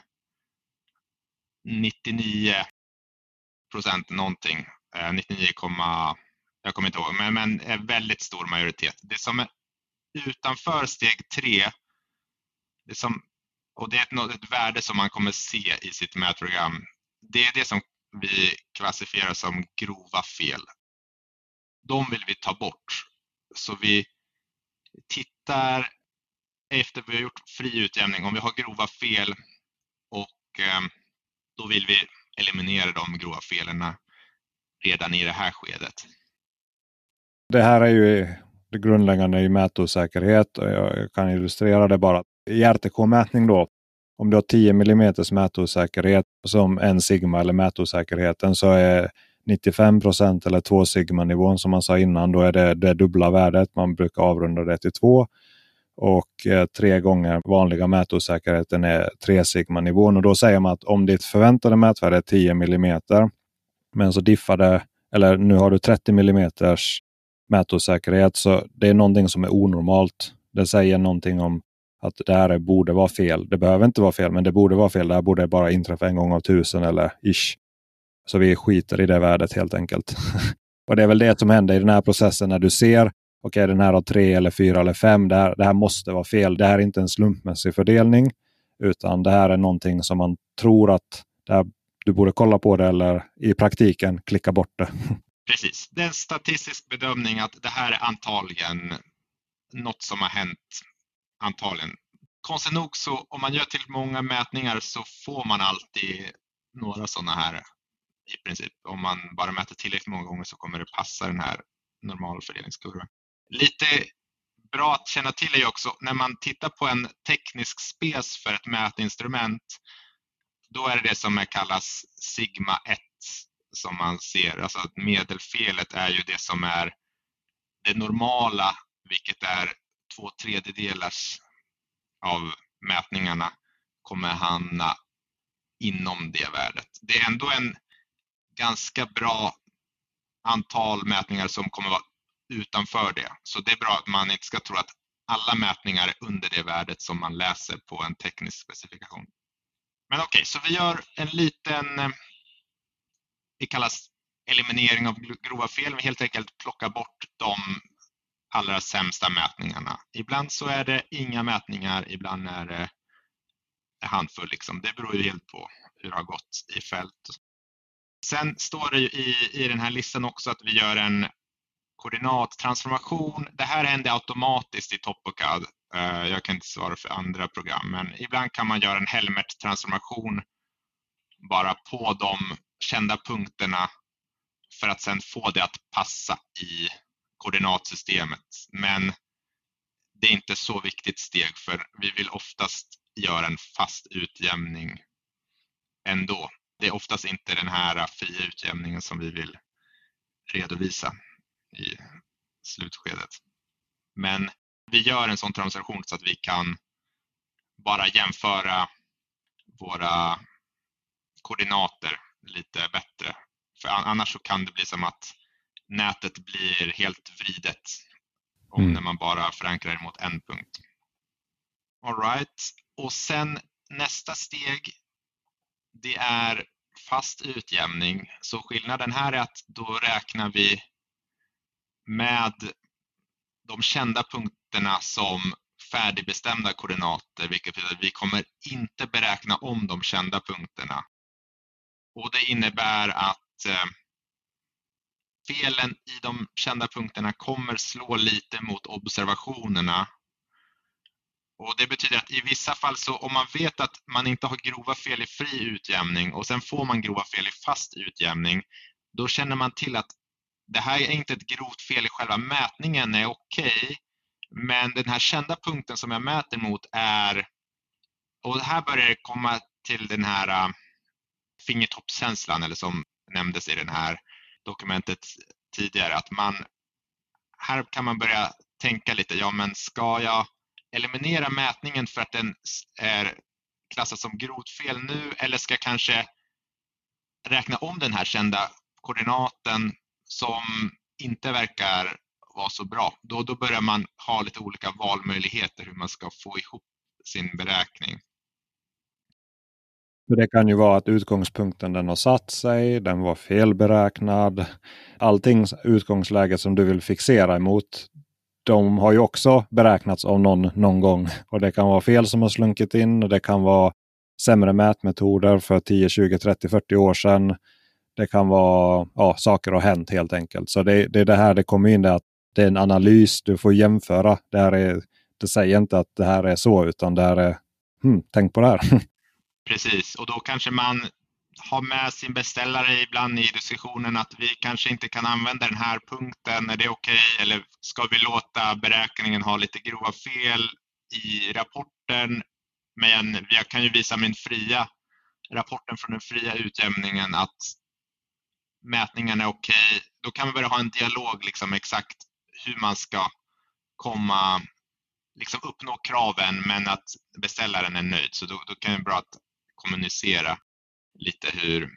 Speaker 2: 99 procent någonting. Eh, 99, jag kommer inte ihåg, men, men en väldigt stor majoritet. Det som är utanför steg 3, det som, och det är ett, ett värde som man kommer se i sitt mätprogram, det är det som vi klassifierar som grova fel. De vill vi ta bort. Så vi tittar efter vi har gjort fri utjämning om vi har grova fel och eh, då vill vi eliminera de grova felen redan i det här skedet.
Speaker 1: Det här är ju det grundläggande i mätosäkerhet och jag kan illustrera det bara. I RTK-mätning då, om du har 10 mm mätosäkerhet som en sigma eller mätosäkerheten så är 95 procent eller 2 sigma nivån som man sa innan, då är det det dubbla värdet. Man brukar avrunda det till 2 och eh, tre gånger vanliga mätosäkerheten är 3 sigma nivån. Och då säger man att om ditt förväntade mätvärde är 10 mm men så diffar det, eller nu har du 30 mm mätosäkerhet så det är någonting som är onormalt. Det säger någonting om att det här borde vara fel. Det behöver inte vara fel, men det borde vara fel. Det här borde bara inträffa en gång av tusen eller ish. Så vi skiter i det värdet helt enkelt. och Det är väl det som händer i den här processen när du ser okej okay, den här har tre eller fyra eller fem. Det här, det här måste vara fel. Det här är inte en slumpmässig fördelning utan det här är någonting som man tror att här, du borde kolla på det eller i praktiken klicka bort det.
Speaker 2: Precis, det är en statistisk bedömning att det här är antagligen något som har hänt. Antagligen. Konstigt nog så om man gör tillräckligt många mätningar så får man alltid några sådana här i princip. Om man bara mäter tillräckligt många gånger så kommer det passa den här normalfördelningskurvan. Lite bra att känna till är ju också när man tittar på en teknisk spec för ett mätinstrument, då är det det som kallas sigma 1 som man ser. Alltså att medelfelet är ju det som är det normala, vilket är två tredjedelars av mätningarna kommer hamna inom det värdet. Det är ändå en ganska bra antal mätningar som kommer vara utanför det. Så det är bra att man inte ska tro att alla mätningar är under det värdet som man läser på en teknisk specifikation. Men okej, okay, så vi gör en liten, eh, det kallas eliminering av grova fel. Vi helt enkelt plockar bort de allra sämsta mätningarna. Ibland så är det inga mätningar, ibland är det en handfull. Liksom. Det beror ju helt på hur det har gått i fält. Sen står det i, i den här listan också att vi gör en koordinattransformation. Det här händer automatiskt i Topocad. Eh, jag kan inte svara för andra program, men ibland kan man göra en Helmert-transformation bara på de kända punkterna för att sedan få det att passa i koordinatsystemet. Men det är inte så viktigt steg för vi vill oftast göra en fast utjämning ändå. Det är oftast inte den här fria utjämningen som vi vill redovisa i slutskedet. Men vi gör en sån transaktion så att vi kan bara jämföra våra koordinater lite bättre. För annars så kan det bli som att nätet blir helt vridet om mm. när man bara förankrar det mot en punkt. All right. Och sen nästa steg, det är fast utjämning. Så skillnaden här är att då räknar vi med de kända punkterna som färdigbestämda koordinater, vilket betyder att vi kommer inte beräkna om de kända punkterna. och det innebär att eh, felen i de kända punkterna kommer slå lite mot observationerna. Och Det betyder att i vissa fall så om man vet att man inte har grova fel i fri utjämning och sen får man grova fel i fast utjämning, då känner man till att det här är inte ett grovt fel i själva mätningen, är okej, okay, men den här kända punkten som jag mäter mot är, och här börjar det komma till den här äh, fingertoppskänslan eller som nämndes i den här dokumentet tidigare, att man här kan man börja tänka lite, ja men ska jag eliminera mätningen för att den är klassad som grovt fel nu eller ska jag kanske räkna om den här kända koordinaten som inte verkar vara så bra. Då, då börjar man ha lite olika valmöjligheter hur man ska få ihop sin beräkning.
Speaker 1: Det kan ju vara att utgångspunkten den har satt sig, den var felberäknad. Allting utgångsläge som du vill fixera emot, de har ju också beräknats av någon någon gång. Och Det kan vara fel som har slunkit in. Det kan vara sämre mätmetoder för 10, 20, 30, 40 år sedan. Det kan vara ja, saker har hänt helt enkelt. Så det, det är det här det kommer in. Det, att det är en analys du får jämföra. Det, här är, det säger inte att det här är så utan det här är hmm, tänk på det här.
Speaker 2: Precis, och då kanske man har med sin beställare ibland i diskussionen att vi kanske inte kan använda den här punkten. Är det okej? Okay? Eller ska vi låta beräkningen ha lite grova fel i rapporten? Men jag kan ju visa min fria rapporten från den fria utjämningen att mätningen är okej. Okay. Då kan vi börja ha en dialog liksom exakt hur man ska komma, liksom uppnå kraven men att beställaren är nöjd. Så då, då kan det vara bra att kommunicera lite hur,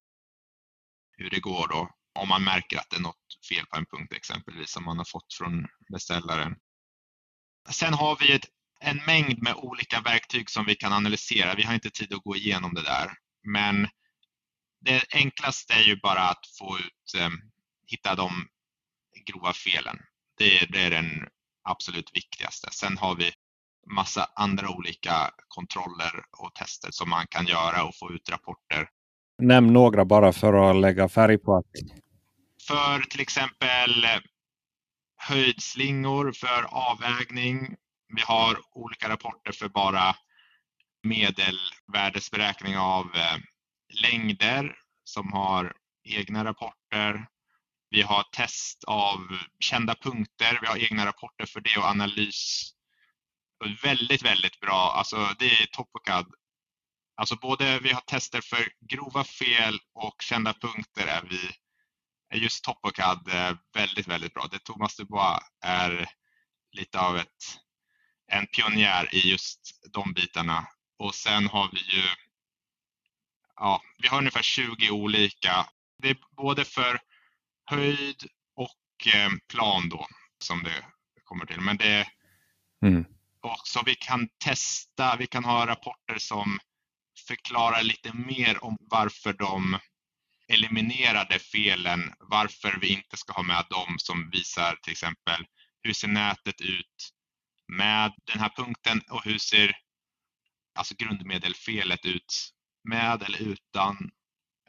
Speaker 2: hur det går då. Om man märker att det är något fel på en punkt exempelvis som man har fått från beställaren. Sen har vi ett, en mängd med olika verktyg som vi kan analysera. Vi har inte tid att gå igenom det där. Men det enklaste är ju bara att få ut, eh, hitta de grova felen. Det, det är den absolut viktigaste. Sen har vi massa andra olika kontroller och tester som man kan göra och få ut rapporter.
Speaker 1: Nämn några bara för att lägga färg på att.
Speaker 2: För till exempel eh, höjdslingor för avvägning. Vi har olika rapporter för bara medelvärdesberäkning av eh, längder som har egna rapporter. Vi har test av kända punkter. Vi har egna rapporter för det och analys väldigt, väldigt bra. Alltså det är TopoCAD. Alltså både vi har tester för grova fel och kända punkter är vi just TopoCAD eh, väldigt, väldigt bra. Det Thomas Dubois är lite av ett, en pionjär i just de bitarna. Och sen har vi ju ja, vi har ungefär 20 olika. Det är både för höjd och eh, plan då som det kommer till. Men det, mm. Och så vi kan testa, vi kan ha rapporter som förklarar lite mer om varför de eliminerade felen, varför vi inte ska ha med dem som visar till exempel hur ser nätet ut med den här punkten och hur ser alltså grundmedelfelet ut med eller utan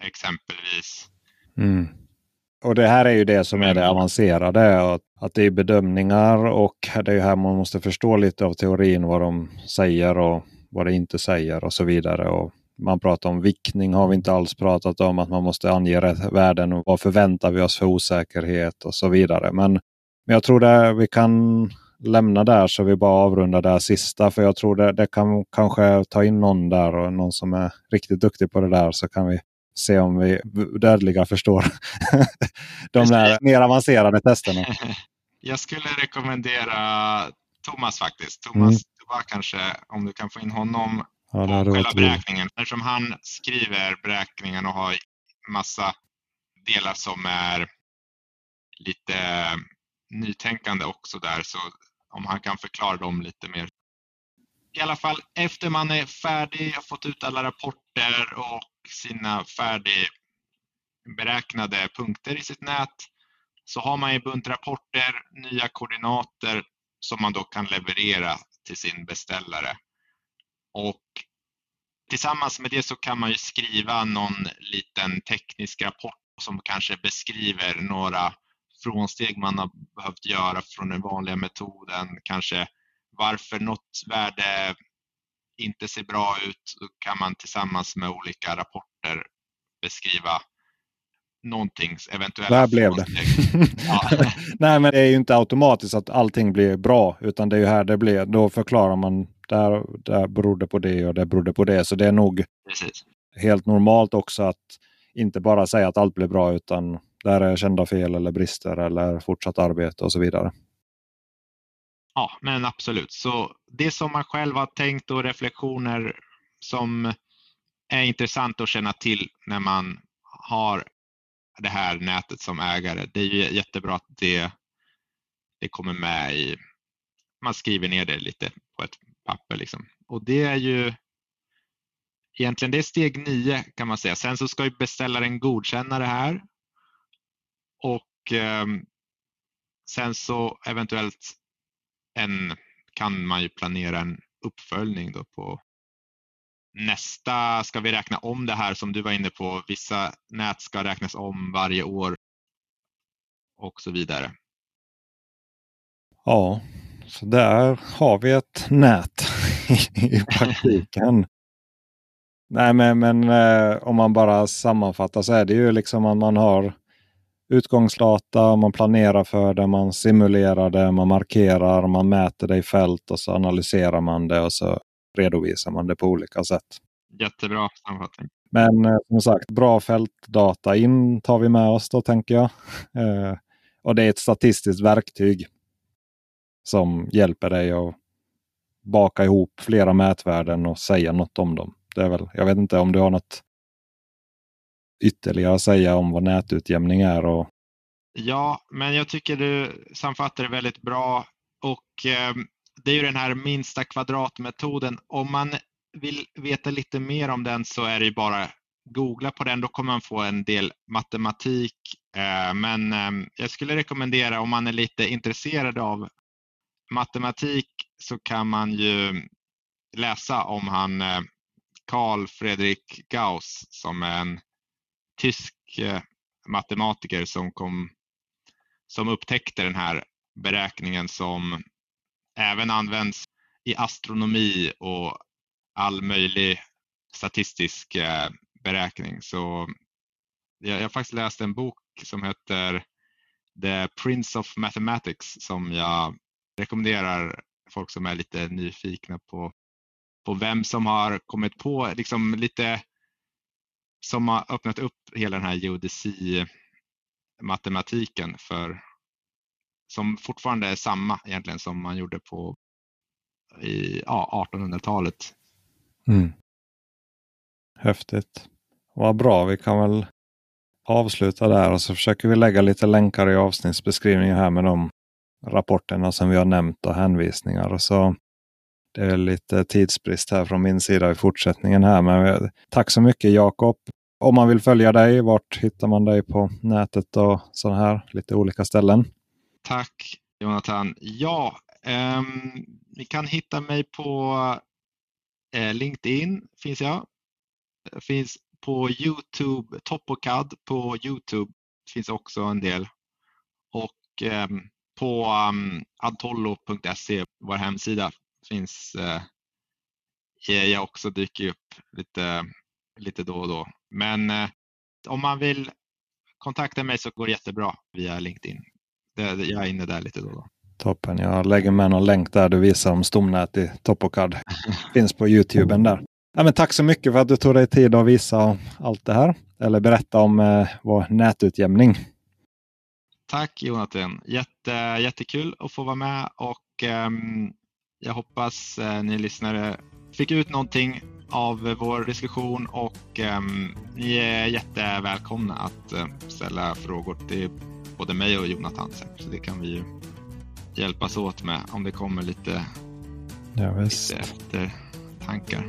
Speaker 2: exempelvis.
Speaker 1: Mm. Och det här är ju det som är det avancerade. Att det är bedömningar och det är här man måste förstå lite av teorin vad de säger och vad det inte säger och så vidare. Och man pratar om viktning har vi inte alls pratat om. Att man måste ange rätt värden och vad förväntar vi oss för osäkerhet och så vidare. Men, men jag tror det vi kan lämna där så vi bara avrundar det här sista. För jag tror det, det kan kanske ta in någon där och någon som är riktigt duktig på det där så kan vi se om vi dödliga förstår de där mer avancerade testerna.
Speaker 2: Jag skulle rekommendera Thomas faktiskt. Thomas, mm. du bara kanske om du kan få in honom ja, på själva beräkningen. Eftersom han skriver beräkningen och har massa delar som är lite nytänkande också där. Så om han kan förklara dem lite mer. I alla fall efter man är färdig, har fått ut alla rapporter och sina färdigberäknade punkter i sitt nät så har man ju bunt rapporter, nya koordinater som man då kan leverera till sin beställare. Och tillsammans med det så kan man ju skriva någon liten teknisk rapport som kanske beskriver några frånsteg man har behövt göra från den vanliga metoden, kanske varför något värde inte ser bra ut, då kan man tillsammans med olika rapporter beskriva någonting, eventuella
Speaker 1: Där blev det. Ja. Nej, men det är ju inte automatiskt att allting blir bra, utan det är ju här det blir. Då förklarar man där, där berodde på det och det berodde på det. Så det är nog
Speaker 2: Precis.
Speaker 1: helt normalt också att inte bara säga att allt blir bra, utan där är kända fel eller brister eller fortsatt arbete och så vidare.
Speaker 2: Ja, men absolut. Så det som man själv har tänkt och reflektioner som är intressant att känna till när man har det här nätet som ägare. Det är ju jättebra att det, det kommer med i, man skriver ner det lite på ett papper liksom. Och det är ju egentligen det är steg nio kan man säga. Sen så ska ju beställaren godkänna det här och eh, sen så eventuellt en, kan man ju planera en uppföljning då på nästa ska vi räkna om det här som du var inne på. Vissa nät ska räknas om varje år och så vidare.
Speaker 1: Ja, så där har vi ett nät i praktiken. Nej, men, men eh, om man bara sammanfattar så är det ju liksom att man har utgångsdata, man planerar för det, man simulerar det, man markerar, man mäter det i fält och så analyserar man det och så redovisar man det på olika sätt.
Speaker 2: Jättebra sammanfattning.
Speaker 1: Men eh, som sagt, bra fältdata in tar vi med oss då tänker jag. Eh, och det är ett statistiskt verktyg som hjälper dig att baka ihop flera mätvärden och säga något om dem. Det är väl, jag vet inte om du har något ytterligare att säga om vad nätutjämning är? Och...
Speaker 2: Ja, men jag tycker du sammanfattar det väldigt bra. Och eh, det är ju den här minsta kvadratmetoden. Om man vill veta lite mer om den så är det ju bara googla på den. Då kommer man få en del matematik. Eh, men eh, jag skulle rekommendera om man är lite intresserad av matematik så kan man ju läsa om han eh, Carl Fredrik Gauss som är en tysk eh, matematiker som, kom, som upptäckte den här beräkningen som även används i astronomi och all möjlig statistisk eh, beräkning. Så jag, har faktiskt läst en bok som heter The Prince of Mathematics som jag rekommenderar folk som är lite nyfikna på, på vem som har kommit på liksom lite som har öppnat upp hela den här geodesi-matematiken för som fortfarande är samma egentligen som man gjorde på i ja, 1800-talet.
Speaker 1: Mm. Häftigt. Vad bra, vi kan väl avsluta där och så försöker vi lägga lite länkar i avsnittsbeskrivningen här med de rapporterna som vi har nämnt och hänvisningar. Och så det är lite tidsbrist här från min sida i fortsättningen här. Men tack så mycket Jakob. Om man vill följa dig, vart hittar man dig på nätet och sådana här lite olika ställen?
Speaker 2: Tack Jonathan. Ja, eh, ni kan hitta mig på eh, LinkedIn finns jag. Finns på Youtube, Topocad på Youtube finns också en del. Och eh, på ehm, um, adtollo.se, vår hemsida, finns eh, jag också dyker upp lite, lite då och då. Men eh, om man vill kontakta mig så går det jättebra via LinkedIn. Jag är inne där lite då och då.
Speaker 1: Toppen, jag lägger med någon länk där du visar om stomnät i Topocad. Finns på Youtube där. Ja, men tack så mycket för att du tog dig tid att visa allt det här. Eller berätta om eh, vår nätutjämning.
Speaker 2: Tack Jonathan, Jätte, jättekul att få vara med och eh, jag hoppas eh, ni lyssnare fick ut någonting av vår diskussion och eh, ni är jättevälkomna att eh, ställa frågor till både mig och Jonathan sen. Så det kan vi ju hjälpas åt med om det kommer lite,
Speaker 1: ja,
Speaker 2: lite efter tankar.